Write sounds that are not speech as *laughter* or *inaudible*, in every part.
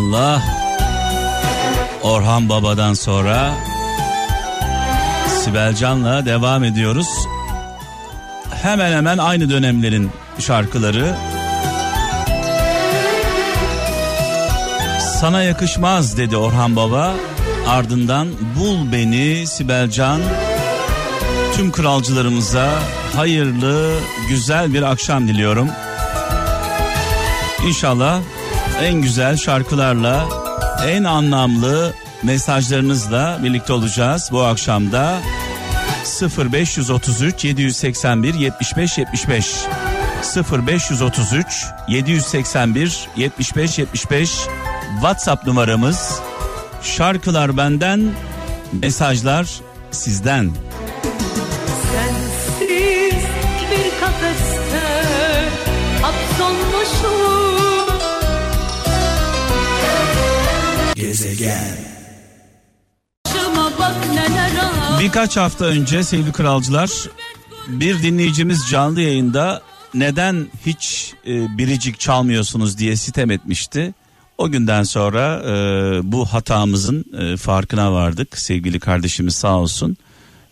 Allah Allah. Orhan Baba'dan sonra Sibel Can'la devam ediyoruz. Hemen hemen aynı dönemlerin şarkıları. Sana yakışmaz dedi Orhan Baba. Ardından bul beni Sibel Can. Tüm kralcılarımıza hayırlı, güzel bir akşam diliyorum. İnşallah en güzel şarkılarla, en anlamlı mesajlarınızla birlikte olacağız bu akşamda. 0533 781 75 75 0533 781 75 75 WhatsApp numaramız. Şarkılar benden, mesajlar sizden. Ağır Birkaç hafta önce sevgili kralcılar bir dinleyicimiz canlı yayında neden hiç e, biricik çalmıyorsunuz diye sitem etmişti. O günden sonra e, bu hatamızın e, farkına vardık. Sevgili kardeşimiz sağ olsun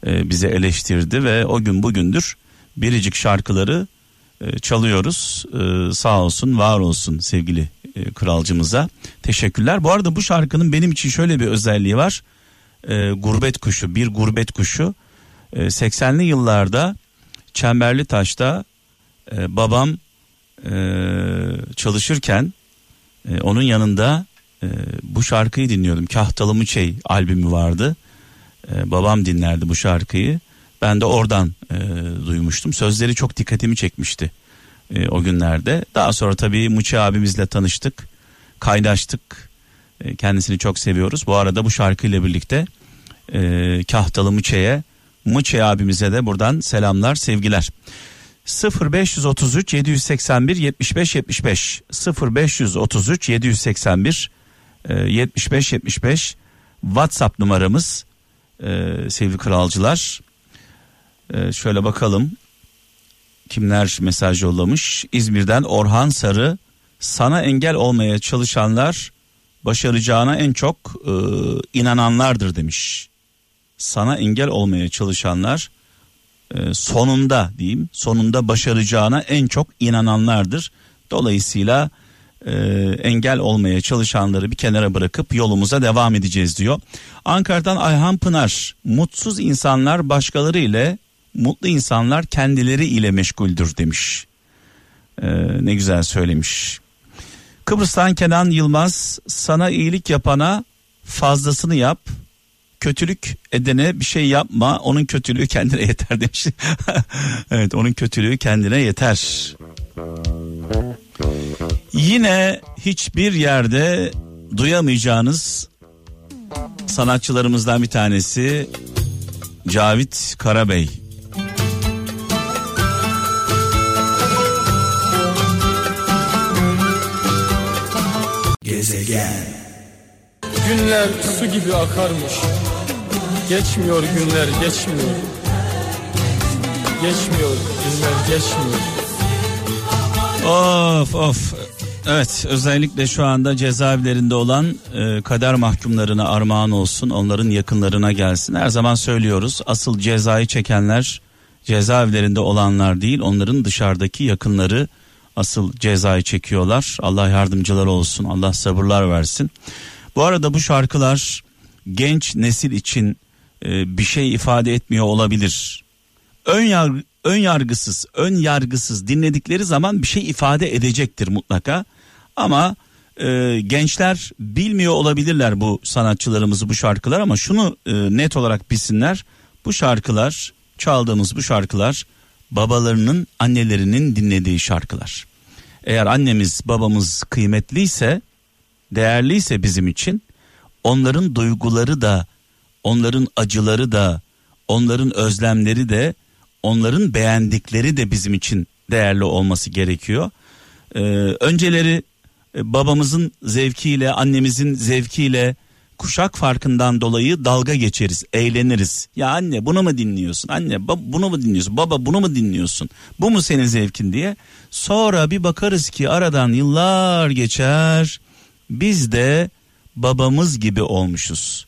e, bize eleştirdi ve o gün bugündür biricik şarkıları e, çalıyoruz. E, sağ olsun var olsun sevgili e, kralcımıza. Teşekkürler. Bu arada bu şarkının benim için şöyle bir özelliği var. E, gurbet kuşu bir gurbet kuşu. E, 80'li yıllarda Çemberli Taş'ta e, babam e, çalışırken e, onun yanında e, bu şarkıyı dinliyordum. Kahtalı Çey albümü vardı. E, babam dinlerdi bu şarkıyı. Ben de oradan e, duymuştum. Sözleri çok dikkatimi çekmişti e, o günlerde. Daha sonra tabii Muçi abimizle tanıştık. Kaynaştık. E, kendisini çok seviyoruz. Bu arada bu şarkıyla birlikte e, Kahtalı Muçe'ye Muçe abimize de buradan selamlar sevgiler. 0533 781 75 75 0533 781 e, 75 75 WhatsApp numaramız e, sevgili kralcılar. E, şöyle bakalım kimler mesaj yollamış. İzmir'den Orhan Sarı sana engel olmaya çalışanlar başaracağına en çok e, inananlardır demiş. Sana engel olmaya çalışanlar e, sonunda diyeyim sonunda başaracağına en çok inananlardır. Dolayısıyla e, engel olmaya çalışanları bir kenara bırakıp yolumuza devam edeceğiz diyor. Ankara'dan Ayhan Pınar mutsuz insanlar başkaları ile mutlu insanlar kendileri ile meşguldür demiş. E, ne güzel söylemiş. Kıbrıs'tan Kenan Yılmaz sana iyilik yapana fazlasını yap kötülük edene bir şey yapma onun kötülüğü kendine yeter *laughs* demiş. evet onun kötülüğü kendine yeter. Yine hiçbir yerde duyamayacağınız sanatçılarımızdan bir tanesi Cavit Karabey. Günler su gibi akarmış. Geçmiyor günler geçmiyor. Geçmiyor günler geçmiyor. Of of. Evet özellikle şu anda cezaevlerinde olan e, kader mahkumlarına armağan olsun onların yakınlarına gelsin. Her zaman söylüyoruz asıl cezayı çekenler cezaevlerinde olanlar değil onların dışarıdaki yakınları asıl cezayı çekiyorlar. Allah yardımcılar olsun Allah sabırlar versin. Bu arada bu şarkılar genç nesil için e, bir şey ifade etmiyor olabilir. Ön yargı, ön yargısız, ön yargısız dinledikleri zaman bir şey ifade edecektir mutlaka. Ama e, gençler bilmiyor olabilirler bu sanatçılarımızı bu şarkılar ama şunu e, net olarak bilsinler. Bu şarkılar, çaldığımız bu şarkılar babalarının, annelerinin dinlediği şarkılar. Eğer annemiz, babamız kıymetliyse, değerliyse bizim için onların duyguları da onların acıları da onların özlemleri de onların beğendikleri de bizim için değerli olması gerekiyor. Ee, önceleri e, babamızın zevkiyle annemizin zevkiyle kuşak farkından dolayı dalga geçeriz, eğleniriz. Ya anne bunu mu dinliyorsun? Anne bunu mu dinliyorsun? Baba bunu mu dinliyorsun? Bu mu senin zevkin diye. Sonra bir bakarız ki aradan yıllar geçer. biz de babamız gibi olmuşuz.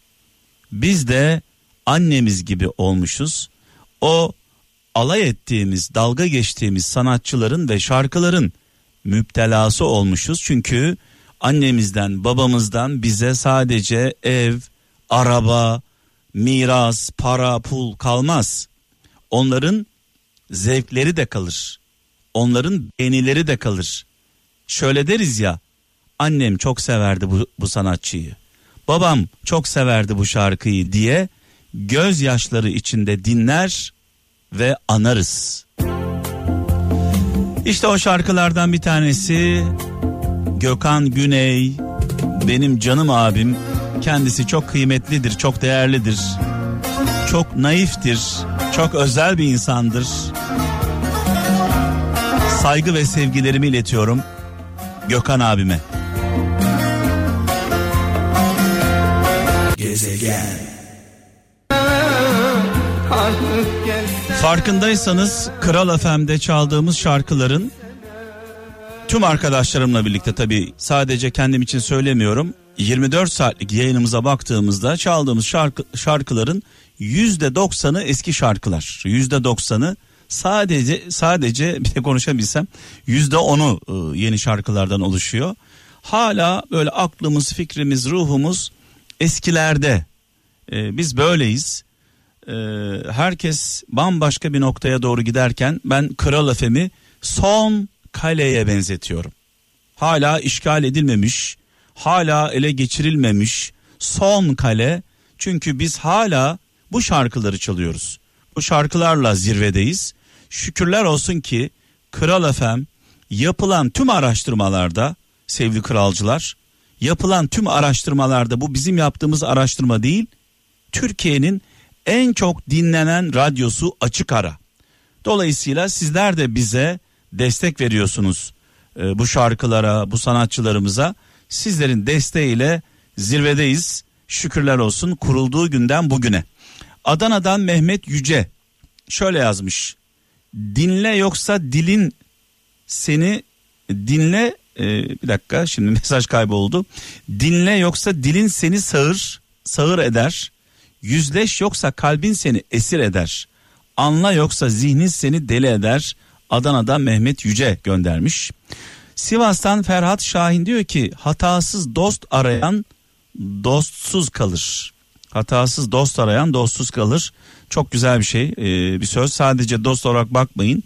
Biz de annemiz gibi olmuşuz. O alay ettiğimiz, dalga geçtiğimiz sanatçıların ve şarkıların müptelası olmuşuz. Çünkü annemizden, babamızdan bize sadece ev, araba, miras, para, pul kalmaz. Onların zevkleri de kalır. Onların beğenileri de kalır. Şöyle deriz ya, annem çok severdi bu, bu sanatçıyı. Babam çok severdi bu şarkıyı diye gözyaşları içinde dinler ve anarız. İşte o şarkılardan bir tanesi Gökhan Güney benim canım abim kendisi çok kıymetlidir, çok değerlidir. Çok naiftir, çok özel bir insandır. Saygı ve sevgilerimi iletiyorum Gökhan abime. Gezegen Farkındaysanız Kral FM'de çaldığımız şarkıların tüm arkadaşlarımla birlikte tabi sadece kendim için söylemiyorum. 24 saatlik yayınımıza baktığımızda çaldığımız şarkı, şarkıların %90'ı eski şarkılar. %90'ı sadece sadece *laughs* bir de konuşabilsem %10'u e, yeni şarkılardan oluşuyor. Hala böyle aklımız, fikrimiz, ruhumuz eskilerde. Ee, biz böyleyiz e, herkes bambaşka bir noktaya doğru giderken ben Kral Efem'i son kaleye benzetiyorum. Hala işgal edilmemiş, hala ele geçirilmemiş son kale. Çünkü biz hala bu şarkıları çalıyoruz. Bu şarkılarla zirvedeyiz. Şükürler olsun ki Kral Efem yapılan tüm araştırmalarda sevgili kralcılar yapılan tüm araştırmalarda bu bizim yaptığımız araştırma değil Türkiye'nin en çok dinlenen radyosu açık ara. Dolayısıyla sizler de bize destek veriyorsunuz e, bu şarkılara, bu sanatçılarımıza. Sizlerin desteğiyle zirvedeyiz. Şükürler olsun kurulduğu günden bugüne. Adana'dan Mehmet Yüce şöyle yazmış. Dinle yoksa dilin seni dinle e, bir dakika şimdi *laughs* mesaj kayboldu. Dinle yoksa dilin seni sağır sağır eder. Yüzleş yoksa kalbin seni esir eder. Anla yoksa zihnin seni deli eder. Adana'dan Mehmet Yüce göndermiş. Sivas'tan Ferhat Şahin diyor ki hatasız dost arayan dostsuz kalır. Hatasız dost arayan dostsuz kalır. Çok güzel bir şey ee, bir söz sadece dost olarak bakmayın.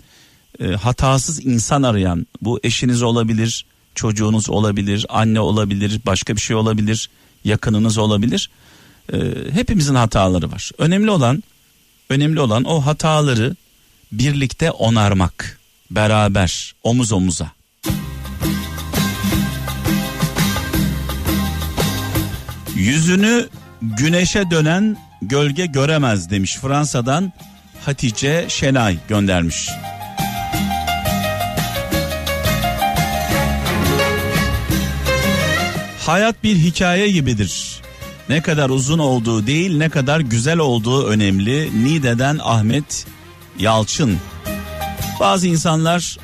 Ee, hatasız insan arayan bu eşiniz olabilir çocuğunuz olabilir anne olabilir başka bir şey olabilir yakınınız olabilir e, hepimizin hataları var. Önemli olan önemli olan o hataları birlikte onarmak. Beraber omuz omuza. Yüzünü güneşe dönen gölge göremez demiş Fransa'dan Hatice Şenay göndermiş. Hayat bir hikaye gibidir. Ne kadar uzun olduğu değil ne kadar güzel olduğu önemli. Nide'den Ahmet Yalçın. Bazı insanlar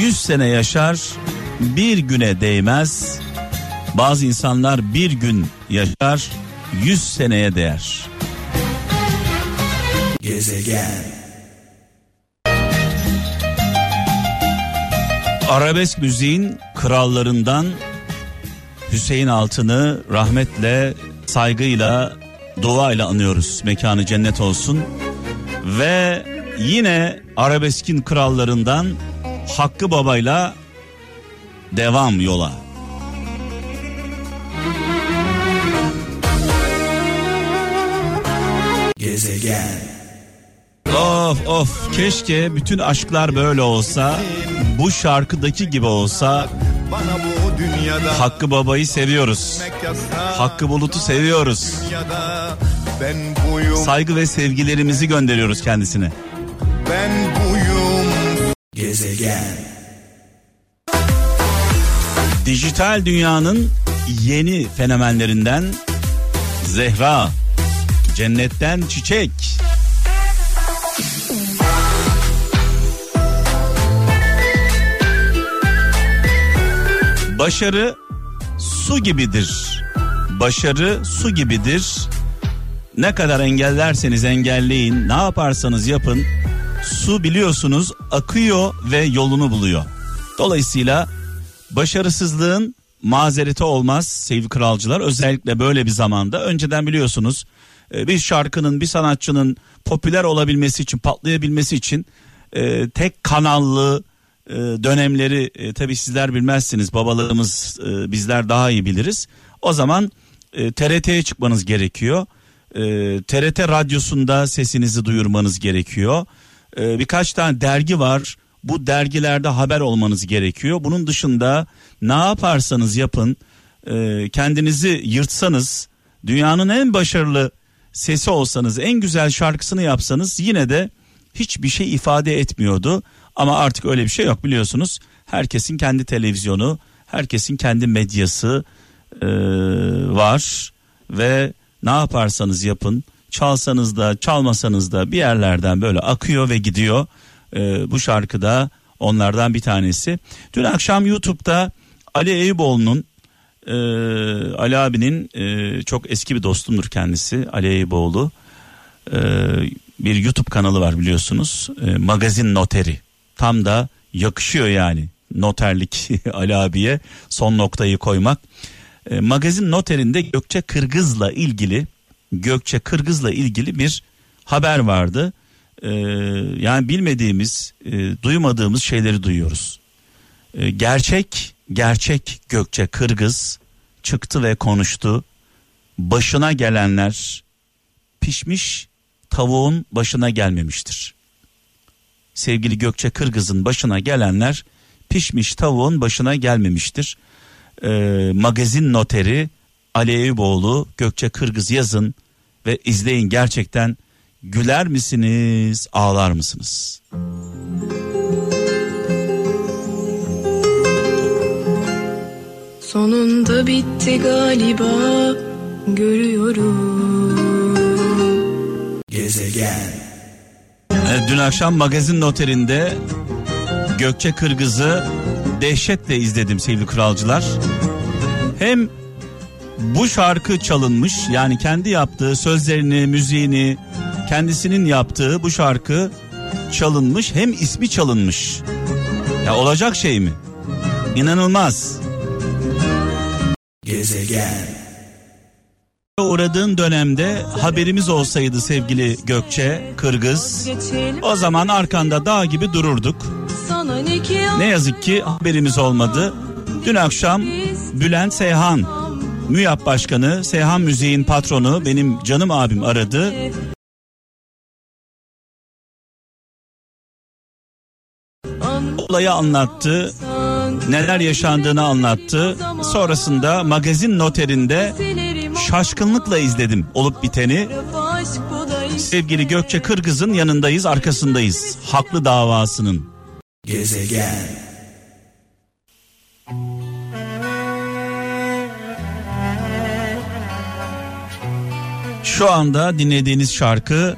100 sene yaşar bir güne değmez. Bazı insanlar bir gün yaşar 100 seneye değer. Gezegen Arabesk müziğin krallarından Hüseyin Altın'ı rahmetle saygıyla, duayla anıyoruz. Mekanı cennet olsun. Ve yine arabeskin krallarından Hakkı Baba'yla devam yola. Gezegen. Of of keşke bütün aşklar böyle olsa bu şarkıdaki gibi olsa Hakkı Baba'yı seviyoruz. Hakkı Bulut'u seviyoruz. Saygı ve sevgilerimizi gönderiyoruz kendisine. Gezegen. Dijital dünyanın yeni fenomenlerinden Zehra. Cennetten çiçek. Başarı su gibidir. Başarı su gibidir. Ne kadar engellerseniz engelleyin, ne yaparsanız yapın, su biliyorsunuz akıyor ve yolunu buluyor. Dolayısıyla başarısızlığın mazereti olmaz sevgili kralcılar. Özellikle böyle bir zamanda önceden biliyorsunuz e, bir şarkının bir sanatçının popüler olabilmesi için patlayabilmesi için e, tek kanallı e, dönemleri tabi sizler bilmezsiniz babalarımız bizler daha iyi biliriz. O zaman TRT'ye çıkmanız gerekiyor. TRT radyosunda sesinizi duyurmanız gerekiyor. E, birkaç tane dergi var. Bu dergilerde haber olmanız gerekiyor. Bunun dışında ne yaparsanız yapın e, kendinizi yırtsanız dünyanın en başarılı sesi olsanız en güzel şarkısını yapsanız yine de hiçbir şey ifade etmiyordu. Ama artık öyle bir şey yok biliyorsunuz. Herkesin kendi televizyonu, herkesin kendi medyası e, var ve ne yaparsanız yapın, çalsanız da çalmasanız da bir yerlerden böyle akıyor ve gidiyor. E, bu şarkıda onlardan bir tanesi. Dün akşam YouTube'da Ali Eyüboğlu'nun e, Ali abinin e, çok eski bir dostumdur kendisi Ali Eyüboğlu. E, bir YouTube kanalı var biliyorsunuz. E, Magazin Noteri. Tam da yakışıyor yani noterlik *laughs* Ali abiye son noktayı koymak. E, magazin noterinde Gökçe Kırgız'la ilgili Gökçe Kırgız'la ilgili bir haber vardı. E, yani bilmediğimiz, e, duymadığımız şeyleri duyuyoruz. E, gerçek, gerçek Gökçe Kırgız çıktı ve konuştu. Başına gelenler pişmiş tavuğun başına gelmemiştir. Sevgili Gökçe Kırgız'ın başına gelenler pişmiş tavuğun başına gelmemiştir. Ee, magazin noteri Ali Eyüboğlu Gökçe Kırgız yazın ve izleyin gerçekten güler misiniz ağlar mısınız? Sonunda bitti galiba görüyorum. Evet, dün akşam magazin noterinde Gökçe Kırgız'ı dehşetle izledim sevgili kralcılar. Hem bu şarkı çalınmış yani kendi yaptığı sözlerini, müziğini, kendisinin yaptığı bu şarkı çalınmış hem ismi çalınmış. Ya olacak şey mi? İnanılmaz. Uğradığın dönemde haberimiz olsaydı sevgili Gökçe Kırgız o zaman arkanda dağ gibi dururduk. Ne yazık ki haberimiz olmadı. Dün akşam Bülent Seyhan, MÜYAP Başkanı, Seyhan Müziğin patronu benim canım abim aradı. Olayı anlattı, neler yaşandığını anlattı. Sonrasında magazin noterinde şaşkınlıkla izledim olup biteni. Sevgili Gökçe Kırgız'ın yanındayız, arkasındayız. Haklı davasının. Şu anda dinlediğiniz şarkı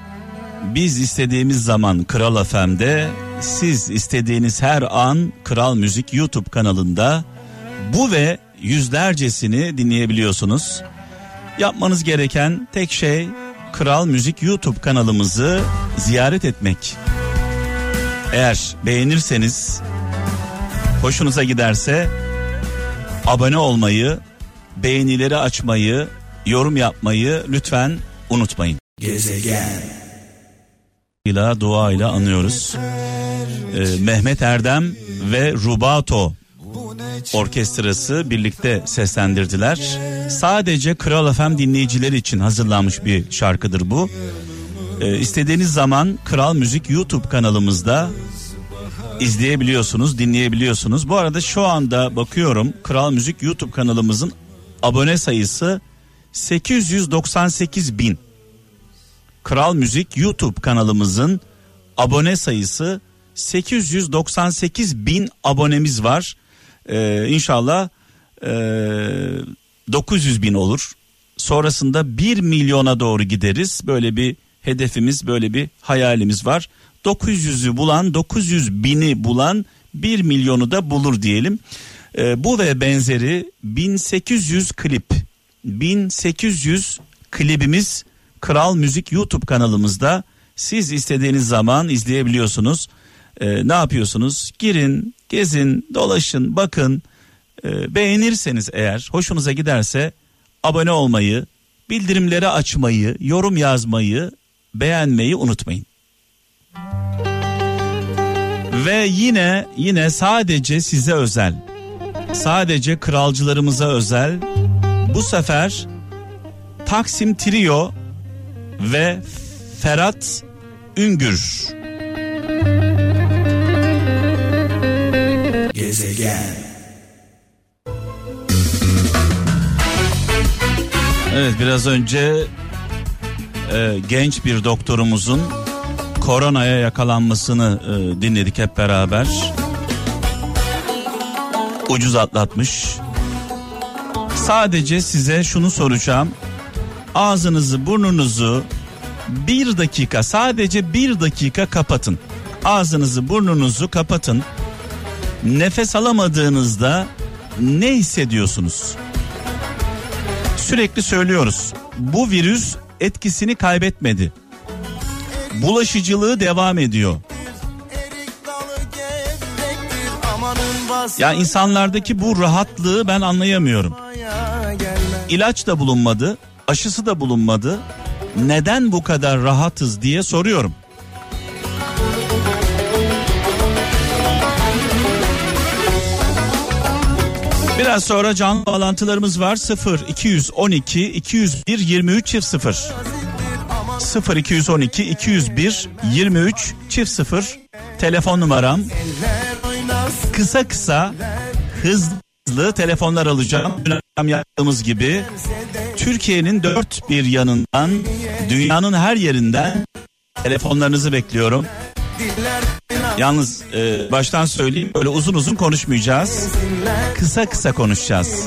biz istediğimiz zaman Kral FM'de, siz istediğiniz her an Kral Müzik YouTube kanalında bu ve yüzlercesini dinleyebiliyorsunuz. Yapmanız gereken tek şey Kral Müzik YouTube kanalımızı ziyaret etmek. Eğer beğenirseniz, hoşunuza giderse abone olmayı, beğenileri açmayı, yorum yapmayı lütfen unutmayın. ile dua ile anıyoruz. Ee, Mehmet Erdem ve Rubato orkestrası birlikte seslendirdiler. Sadece Kral FM dinleyicileri için hazırlanmış bir şarkıdır bu. Ee, istediğiniz zaman Kral Müzik YouTube kanalımızda izleyebiliyorsunuz, dinleyebiliyorsunuz. Bu arada şu anda bakıyorum Kral Müzik YouTube kanalımızın abone sayısı 898 bin. Kral Müzik YouTube kanalımızın abone sayısı 898 bin abonemiz var. Ee, inşallah e, 900 bin olur. Sonrasında 1 milyona doğru gideriz. Böyle bir hedefimiz, böyle bir hayalimiz var. 900'ü bulan, 900 bini bulan 1 milyonu da bulur diyelim. Ee, bu ve benzeri 1800 klip 1800 klibimiz Kral Müzik YouTube kanalımızda siz istediğiniz zaman izleyebiliyorsunuz. Ee, ne yapıyorsunuz? Girin, gezin, dolaşın, bakın. Ee, beğenirseniz eğer, hoşunuza giderse abone olmayı, bildirimleri açmayı, yorum yazmayı, beğenmeyi unutmayın. Ve yine yine sadece size özel. Sadece kralcılarımıza özel. Bu sefer Taksim Trio ve Ferhat Üngür. Evet biraz önce e, genç bir doktorumuzun koronaya yakalanmasını e, dinledik hep beraber. Ucuz atlatmış. Sadece size şunu soracağım. Ağzınızı burnunuzu bir dakika sadece bir dakika kapatın. Ağzınızı burnunuzu kapatın. Nefes alamadığınızda ne hissediyorsunuz? Sürekli söylüyoruz. Bu virüs etkisini kaybetmedi. Bulaşıcılığı devam ediyor. Ya insanlardaki bu rahatlığı ben anlayamıyorum. İlaç da bulunmadı, aşısı da bulunmadı. Neden bu kadar rahatız diye soruyorum. Biraz sonra canlı bağlantılarımız var. 0 212 201 23 çift 0. 0 212 201 23 çift 0 telefon numaram. Kısa kısa hızlı telefonlar alacağım. Dün yaptığımız gibi Türkiye'nin dört bir yanından dünyanın her yerinden telefonlarınızı bekliyorum. Yalnız e, baştan söyleyeyim böyle uzun uzun konuşmayacağız. Kısa kısa konuşacağız.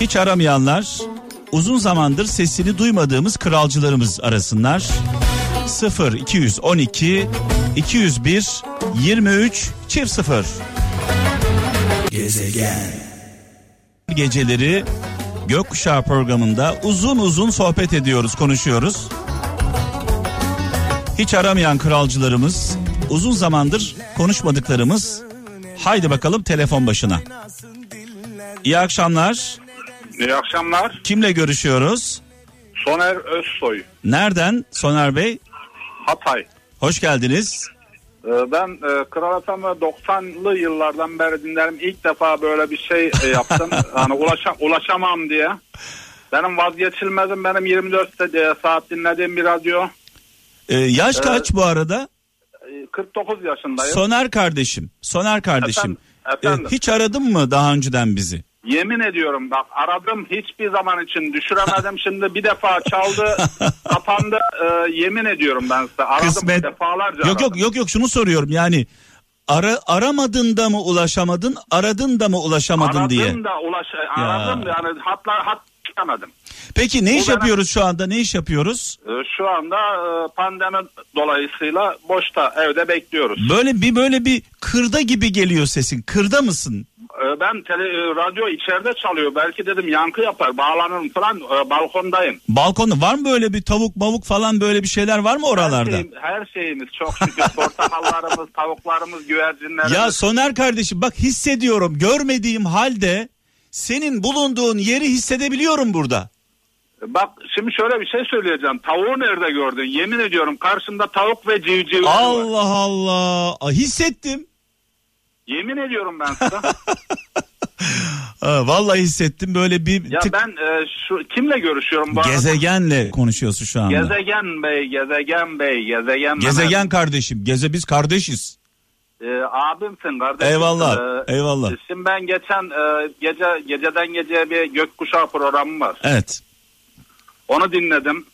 Hiç aramayanlar uzun zamandır sesini duymadığımız kralcılarımız arasınlar. 0 212 201 23 çift 0. Geceleri Gökkuşağı programında uzun uzun sohbet ediyoruz, konuşuyoruz. Hiç aramayan kralcılarımız, uzun zamandır konuşmadıklarımız. Haydi bakalım telefon başına. İyi akşamlar. İyi akşamlar. Kimle görüşüyoruz? Soner Özsoy, Nereden Soner Bey? Hatay. Hoş geldiniz. Ee, Ben e, Kral ve 90'lı yıllardan beri dinlerim. İlk defa böyle bir şey e, yaptım. *laughs* hani ulaşa, ulaşamam diye. Benim vazgeçilmezim benim 24 de- saat dinlediğim bir radyo. Ee, yaş kaç bu arada? Ee, 49 yaşındayım. Soner kardeşim. Soner kardeşim. Efendim, efendim. Ee, hiç aradın mı daha önceden bizi? Yemin ediyorum bak aradım hiçbir zaman için düşüremedim. Şimdi bir defa çaldı *laughs* kapandı. Ee, yemin ediyorum ben size. Aradım Kısmet. defalarca Yok aradım. yok yok yok şunu soruyorum yani ara aramadın da mı ulaşamadın aradın da mı ulaşamadın aradım diye. da ulaş aradım da yani hatlar hat çıkamadım. Peki ne Bu iş benim- yapıyoruz şu anda ne iş yapıyoruz? Ee, Şu anda e, pandemi dolayısıyla boşta evde bekliyoruz. Böyle bir böyle bir kırda gibi geliyor sesin kırda mısın? Ee, Ben tele, e, radyo içeride çalıyor. Belki dedim yankı yapar. Bağlanırım falan. e, Balkondayım. Balkonda var mı böyle bir tavuk mavuk falan böyle bir şeyler var mı Her, oralarda? şeyim- her şeyimiz çok şükür. Portakallarımız, *laughs* tavuklarımız, güvercinlerimiz. Ya Soner kardeşim bak hissediyorum görmediğim halde senin bulunduğun yeri hissedebiliyorum burada. Bak şimdi şöyle bir şey söyleyeceğim. Tavuğu nerede gördün? Yemin ediyorum karşımda tavuk ve civciv var. Allah Allah Aa, hissettim. Yemin ediyorum ben. Aa, *laughs* vallahi hissettim böyle bir ya tık ben e, şu kimle görüşüyorum bu arada? gezegenle konuşuyorsun şu anda. Gezegen Bey, Gezegen Bey, Gezegen Gezegen kardeşim. Geze biz kardeşiz. Ee, abimsin kardeşim. Eyvallah, Ee, eyvallah. Şimdi ben geçen e, gece geceden geceye bir gökkuşağı programı var. Evet. Onu dinledim.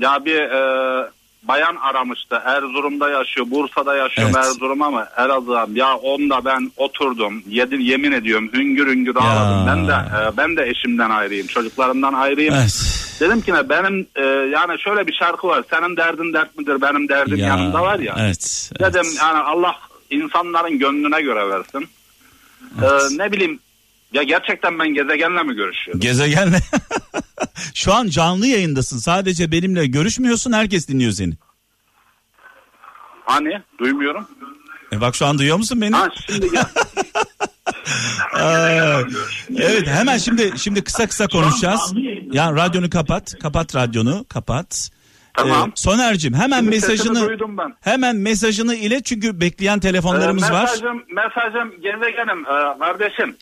Ya bir e, bayan aramıştı. Erzurum'da yaşıyor, Bursa'da yaşıyor Evet. Erzurum ama Elazığ. Ya onda ben oturdum. Yedim, yemin ediyorum hüngür hüngür ağladım. Ben de e, ben de eşimden ayrıyım, çocuklarımdan ayrıyım. Evet. Dedim ki ne benim e, yani şöyle bir şarkı var. Senin derdin dert midir? Benim derdim yanımda var ya. Evet. Dedim evet. yani Allah insanların gönlüne göre versin. Evet. Ee, ne bileyim ya gerçekten ben gezegenle mi görüşüyorum? Gezegenle. *laughs* *laughs* Şu an canlı yayındasın. Sadece benimle görüşmüyorsun. Herkes dinliyor seni. Hani duymuyorum. E bak şu an duyuyor musun beni? Ha şimdi gel. *laughs* Aa, evet hemen şimdi şimdi kısa kısa konuşacağız. Ya radyonu kapat. Kapat radyonu. Kapat. Tamam. Ee, Soner'cim hemen Şimdi mesajını hemen mesajını ile çünkü bekleyen telefonlarımız Ee, var. mesajım, Mesajım gezegenim e, kardeşim.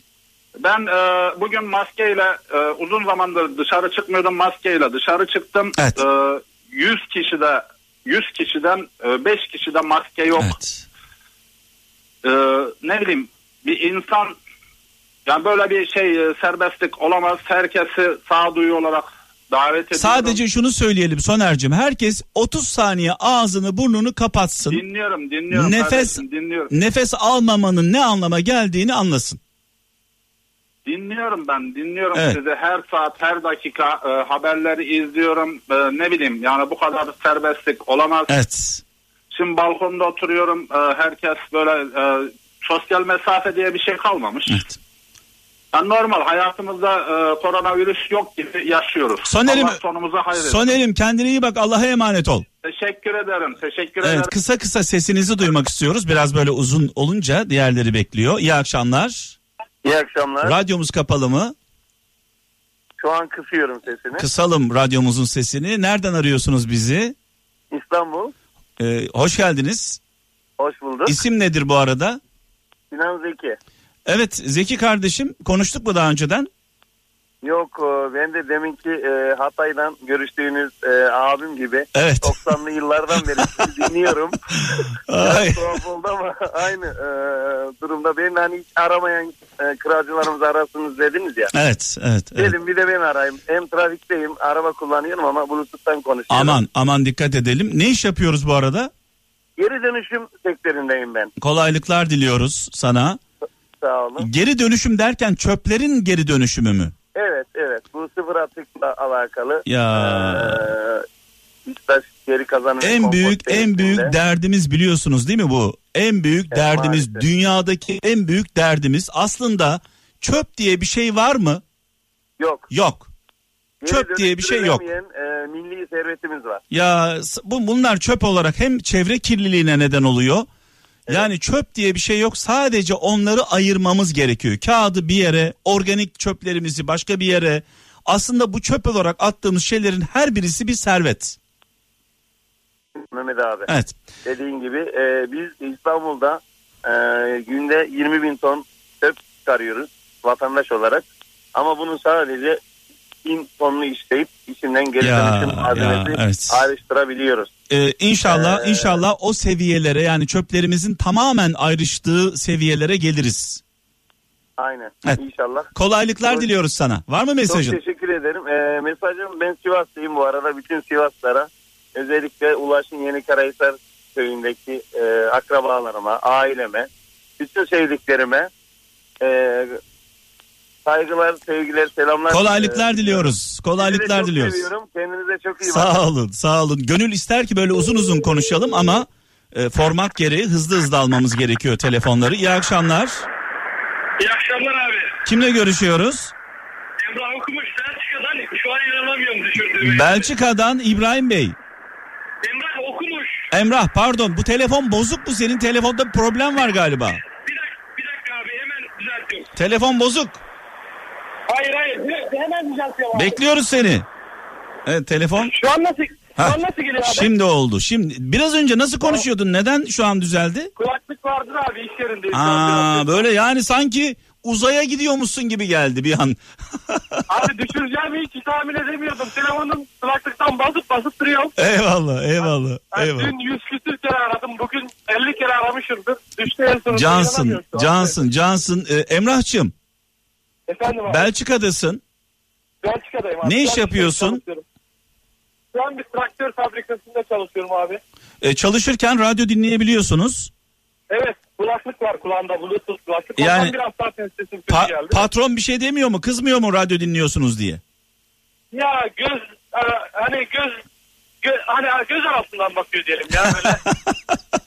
Ben e, bugün maskeyle e, uzun zamandır dışarı çıkmıyordum maskeyle dışarı çıktım. Evet. E, 100 kişide 100 kişiden e, 5 kişide maske yok. Evet. E, ne bileyim bir insan yani böyle bir şey e, serbestlik olamaz. Herkesi sağduyu olarak davet ediyorum. Sadece şunu söyleyelim Soner'cim. Herkes 30 saniye ağzını burnunu kapatsın. dinliyorum dinliyorum Nefes kardeşim, dinliyorum. nefes almamanın ne anlama geldiğini anlasın. Dinliyorum ben dinliyorum Evet. sizi her saat her dakika e, haberleri izliyorum E, ne bileyim yani bu kadar serbestlik olamaz. Evet. Şimdi balkonda oturuyorum e, herkes böyle e, sosyal mesafe diye bir şey kalmamış. Evet. Yani normal hayatımızda e, koronavirüs yok gibi yaşıyoruz. Soner'im- Allah sonumuza hayır etsin. Soner'im kendine iyi bak Allah'a emanet ol. Teşekkür ederim teşekkür ederim. Evet kısa kısa sesinizi duymak istiyoruz. Biraz böyle uzun olunca diğerleri bekliyor. İyi akşamlar. İyi akşamlar. Radyomuz kapalı mı? Şu an kısıyorum sesini. Kısalım radyomuzun sesini. Nereden arıyorsunuz bizi? İstanbul. Ee, hoş geldiniz. Hoş bulduk. İsim nedir bu arada? Sinan Zeki. Evet Zeki kardeşim konuştuk mu daha önceden? Yok e, ben de deminki e, Hatay'dan görüştüğünüz e, abim gibi Evet. 90'lı yıllardan beri *laughs* dinliyorum. Ay. Tuhaf oldu ama *laughs* aynı e, durumda beni hani hiç aramayan e, kıracılarımız arasınız dediniz ya. Evet, evet, evet. Dedim bir de ben arayayım. Hem trafikteyim araba kullanıyorum ama Bluetooth'tan konuşuyorum. Aman aman dikkat edelim. Ne iş yapıyoruz bu arada? Geri dönüşüm sektöründeyim ben. Kolaylıklar diliyoruz sana. Sağ olun. Geri dönüşüm derken çöplerin geri dönüşümü mü? Evet evet bu sıfır atıkla alakalı. Ya. Ee, geri kazanım. En büyük en büyük derdimiz biliyorsunuz değil mi bu? En büyük Evet, derdimiz maalesef. dünyadaki en büyük derdimiz aslında çöp diye bir şey var mı? Yok. Yok. Geri Çöp diye bir şey yok. e, milli servetimiz var. Ya bu bunlar çöp olarak hem çevre kirliliğine neden oluyor. Yani çöp diye bir şey yok. Sadece onları ayırmamız gerekiyor. Kağıdı bir yere, organik çöplerimizi başka bir yere. Aslında bu çöp olarak attığımız şeylerin her birisi bir servet. Mehmet abi. Evet. Dediğin gibi e, biz İstanbul'da e, günde 20 bin ton çöp çıkarıyoruz vatandaş olarak. Ama bunu sadece tonlu işleyip içinden geri dönüşüm malzemesi evet. ayrıştırabiliyoruz. Ee, inşallah Ee, inşallah o seviyelere yani çöplerimizin tamamen ayrıştığı seviyelere geliriz. Aynen. Evet. İnşallah. Kolaylıklar Çok- diliyoruz sana. Var mı mesajın? Çok teşekkür ederim. Ee, mesajım ben Sivas'tayım bu arada. Bütün Sivaslara özellikle Ulaş'ın Yeni Karahisar köyündeki e, akrabalarıma, aileme, bütün sevdiklerime e, saygılar, sevgiler, selamlar. Kolaylıklar Ee, diliyoruz. Kolaylıklar çok diliyoruz. seviyorum. Kendinize çok iyi bakın. Sağ olun, sağ olun. Gönül ister ki böyle uzun uzun konuşalım ama e, format gereği hızlı hızlı almamız gerekiyor telefonları. İyi akşamlar. İyi akşamlar abi. Kimle görüşüyoruz? Emrah okumuş Belçika'dan şu an inanamıyorum düşürdüğüme. Belçika'dan İbrahim Bey. Emrah okumuş. Emrah pardon bu telefon bozuk mu? Senin telefonda bir problem var galiba. Bir dakika, bir dakika abi hemen düzeltiyorum. Telefon bozuk. Hayır hayır bir- hemen düzeltiyorum abi. Bekliyoruz seni. Evet telefon. Şu an nasıl, şu an nasıl geliyor abi? Şimdi oldu. Şimdi biraz önce nasıl konuşuyordun? Neden şu an düzeldi? Kulaklık vardır abi iş yerindeyim. şu an Aa böyle yani sanki uzaya gidiyormuşsun gibi geldi bir an. *laughs* Abi düşüreceğimi hiç tahmin edemiyordum. Telefonum kulaklıktan basıp basıp duruyor. eyvallah, eyvallah, Yani eyvallah. dün 100 küsür kere aradım. Bugün 50 kere aramışımdır. Düştü en sonunda. Cansın, inanamıyorum şu an. Cansın, Cansın. Ee, Emrah'cığım Efendim abi. Belçika'dasın. Belçika'dayım abi. Ne iş yapıyorsun? Şu an bir traktör fabrikasında çalışıyorum abi. Ee, çalışırken radyo dinleyebiliyorsunuz. Evet kulaklık var kulağında bluetooth kulaklık. Yani- Ondan biraz daha kötü Pa- geldi. patron bir şey demiyor mu? Kızmıyor mu radyo dinliyorsunuz diye? ya göz e, hani göz gö, hani göz altından bakıyor diyelim ya böyle. *laughs*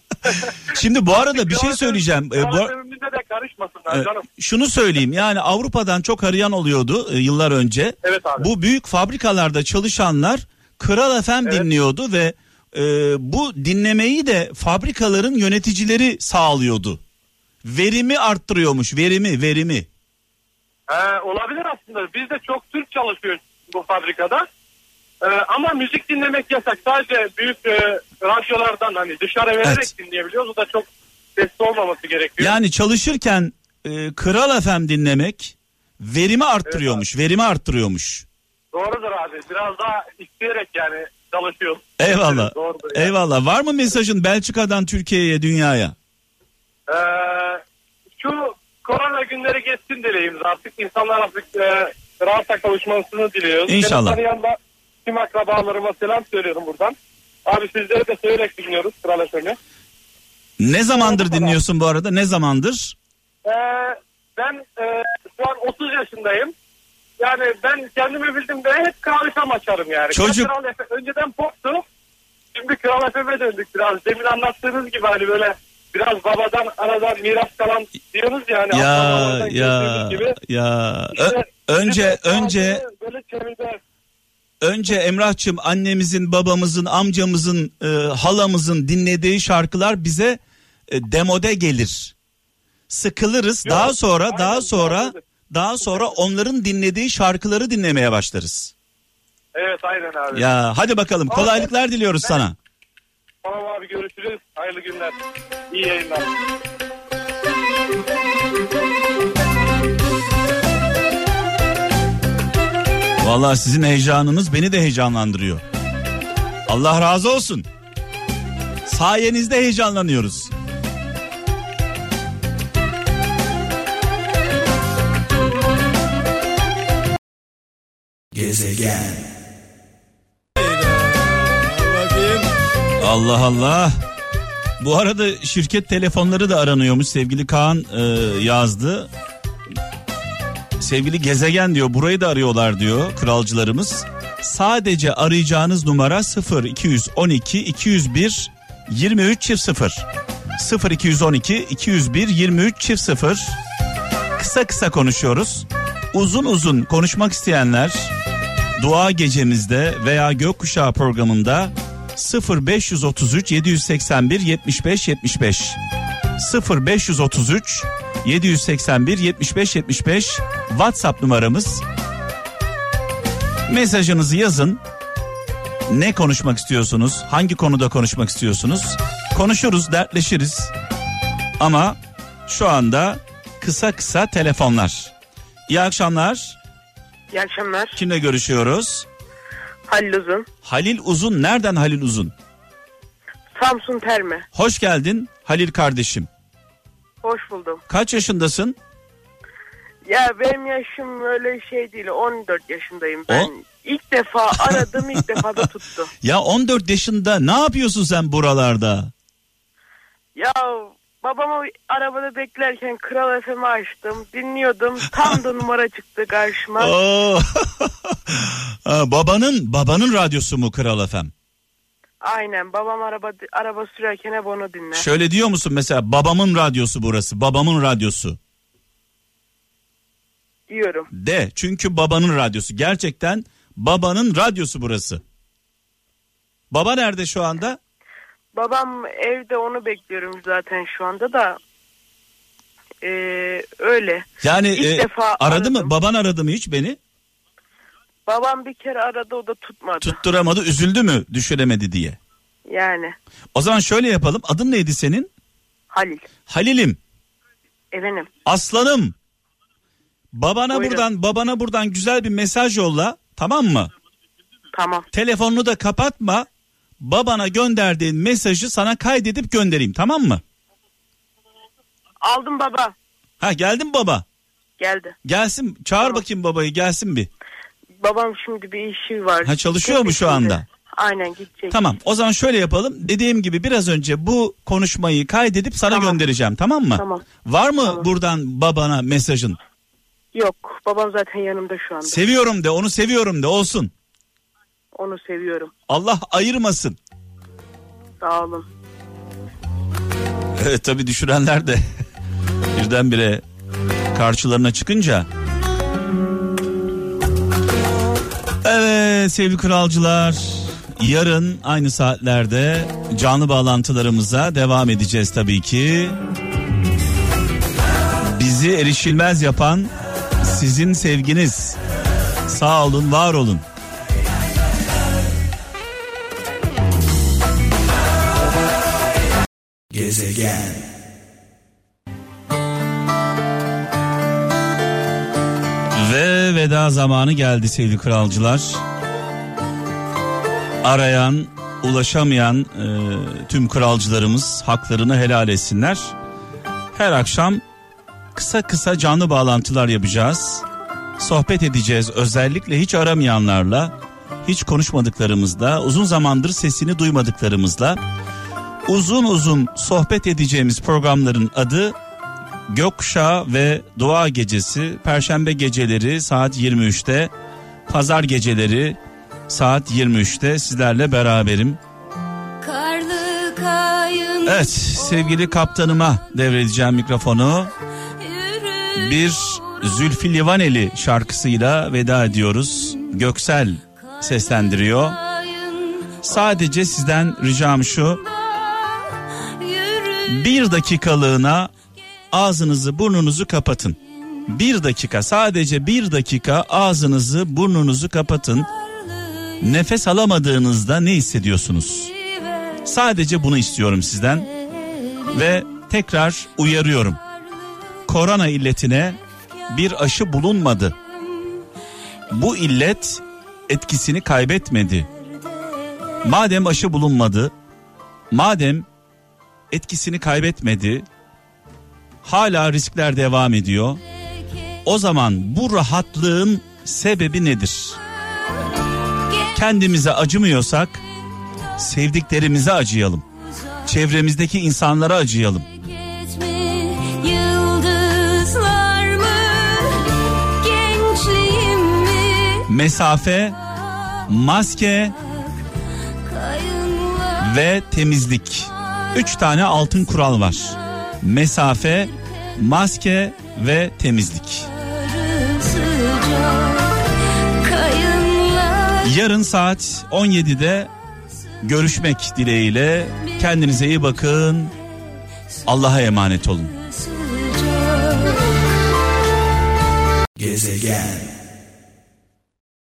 Şimdi bu arada bir şey söyleyeceğim. Ee, bu, Kral de karışmasınlar e, canım. şunu söyleyeyim yani Avrupa'dan çok arayan oluyordu e, yıllar önce. Evet abi. Bu büyük fabrikalarda çalışanlar Kral FM Evet. dinliyordu ve e, bu dinlemeyi de fabrikaların yöneticileri sağlıyordu. Verimi arttırıyormuş verimi verimi. Ee, olabilir aslında. Biz de çok Türk çalışıyoruz bu fabrikada. Ee, ama müzik dinlemek yasak. Sadece büyük e, radyolardan hani dışarı vererek Evet. dinleyebiliyoruz. O da çok sesli olmaması gerekiyor. Yani çalışırken e, Kral FM dinlemek verimi arttırıyormuş verimi arttırıyormuş. Doğrudur abi. Biraz daha isteyerek yani çalışıyoruz. Eyvallah. Evet, doğrudur yani. Eyvallah. Var mı mesajın Belçika'dan Türkiye'ye, dünyaya? Ee, şu korona günleri geçsin dileğimiz artık. İnsanlar artık e, rahata kavuşmasını diliyoruz. İnşallah. Beni tanıyan da tüm akrabalarıma selam söylüyorum buradan. Abi sizleri de severek dinliyoruz Kral FM'i. Ne zamandır dinliyorsun bu arada? Ne zamandır? Ee, ben e, şu an 30 yaşındayım. Yani ben kendimi bildim de hep Kral FM açarım yani. Çocuk- Kral FM, önceden poptu. Şimdi Kral FM'e döndük biraz. Demin anlattığınız gibi hani böyle biraz babadan aradan miras kalan diyoruz yani. Ya akrabalardan ya gördüğümüz gibi. ya. Ö- önce önce böyle çevrede önce Emrah'cığım annemizin, babamızın, amcamızın, e, halamızın dinlediği şarkılar bize e, demode gelir. Sıkılırız. Yok, daha sonra aynen, daha sonra aynen. daha sonra onların dinlediği şarkıları dinlemeye başlarız. Evet aynen abi. Ya hadi bakalım. Abi, Kolaylıklar diliyoruz ben- sana. Tamam abi görüşürüz. Hayırlı günler. İyi yayınlar. Vallahi sizin heyecanınız beni de heyecanlandırıyor. Allah razı olsun. Sayenizde heyecanlanıyoruz. Allah Allah. Bu arada şirket telefonları da aranıyormuş. Sevgili Kaan e, yazdı. Sevgili gezegen diyor burayı da arıyorlar diyor kralcılarımız. Sadece arayacağınız numara 0 212 201 23 çift 0. 0 212 201 23 çift 0. Kısa kısa konuşuyoruz. Uzun uzun konuşmak isteyenler dua gecemizde veya gökkuşağı programında 0533 781 75 75 0533 781 75 75 WhatsApp numaramız. Mesajınızı yazın. Ne konuşmak istiyorsunuz? Hangi konuda konuşmak istiyorsunuz? Konuşuruz, dertleşiriz. Ama şu anda kısa kısa telefonlar. İyi akşamlar. İyi akşamlar. Kimle görüşüyoruz? Halil Uzun. Halil Uzun. Nereden Halil Uzun? Samsun Terme. Hoş geldin Halil kardeşim. Hoş buldum. Kaç yaşındasın? Ya benim yaşım öyle şey değil. 14 yaşındayım ben. O- İlk defa aradım ilk defa da tuttu. *laughs* Ya 14 yaşında ne yapıyorsun sen buralarda? Ya babamı arabada beklerken Kral FM'i açtım. Dinliyordum. Tam da numara çıktı karşıma. *laughs* Oo. *laughs* Ha, babanın babanın radyosu mu Kral FM? Aynen babam araba araba sürerken hep onu dinler. Şöyle diyor musun mesela babamın radyosu burası babamın radyosu Diyorum. de çünkü babanın radyosu gerçekten babanın radyosu burası. Baba nerede şu anda? Babam evde onu bekliyorum zaten şu anda da. Ee, öyle. Yani İlk e, defa aradı mı? aradım. Baban aradı mı hiç beni? Babam bir kere aradı o da tutmadı. Tutturamadı, üzüldü mü düşüremedi diye. Yani O zaman şöyle yapalım. Adın neydi senin? Halil. Halil'im, Efendim. aslanım. Babana Buyurun. buradan babana buradan güzel bir mesaj yolla. Tamam mı? Tamam. Telefonunu da kapatma. Babana gönderdiğin mesajı sana kaydedip göndereyim. Tamam mı? Aldım baba. Ha geldin baba. Geldi. Gelsin. Çağır bakayım babayı gelsin bir. Babam şimdi bir işi var. Ha, çalışıyor mu şu anda? Aynen gidecek. Tamam. O zaman şöyle yapalım. Dediğim gibi biraz önce bu konuşmayı kaydedip sana Tamam. göndereceğim. Tamam mı? Tamam. Var mı Tamam. buradan babana mesajın? Yok babam zaten yanımda şu anda. Seviyorum de, onu seviyorum de olsun. Onu seviyorum. Allah ayırmasın. Sağ olun. Evet tabii düşürenler de *laughs* birdenbire karşılarına çıkınca. Evet sevgili kralcılar yarın aynı saatlerde canlı bağlantılarımıza devam edeceğiz tabii ki. Bizi erişilmez yapan sizin sevginiz. Sağ olun, var olun. Gezegen. Ve veda zamanı geldi sevgili kralcılar. Arayan, ulaşamayan e, tüm kralcılarımız haklarını helal etsinler. Her akşam kısa kısa canlı bağlantılar yapacağız. Sohbet edeceğiz özellikle hiç aramayanlarla, hiç konuşmadıklarımızla, uzun zamandır sesini duymadıklarımızla. Uzun uzun sohbet edeceğimiz programların adı Gökkuşağı ve Dua Gecesi Perşembe geceleri saat 23'te Pazar geceleri saat 23'te sizlerle beraberim. Evet sevgili kaptanıma devredeceğim mikrofonu. Bir Zülfü Livaneli şarkısıyla veda ediyoruz. Göksel seslendiriyor. Sadece sizden ricam şu bir dakikalığına ağzınızı burnunuzu kapatın. Bir dakika sadece bir dakika ağzınızı burnunuzu kapatın. Nefes alamadığınızda ne hissediyorsunuz? Sadece bunu istiyorum sizden. Ve tekrar uyarıyorum. Korona illetine bir aşı bulunmadı. Bu illet etkisini kaybetmedi. Madem aşı bulunmadı, madem etkisini kaybetmedi, hala riskler devam ediyor. O zaman bu rahatlığın sebebi nedir? Kendimize acımıyorsak sevdiklerimize acıyalım. Çevremizdeki insanlara acıyalım. Mesafe, maske ve temizlik. Üç tane altın kural var. Mesafe, maske ve temizlik. Yarın saat 17'de görüşmek dileğiyle. Kendinize iyi bakın. Allah'a emanet olun. Gezegen.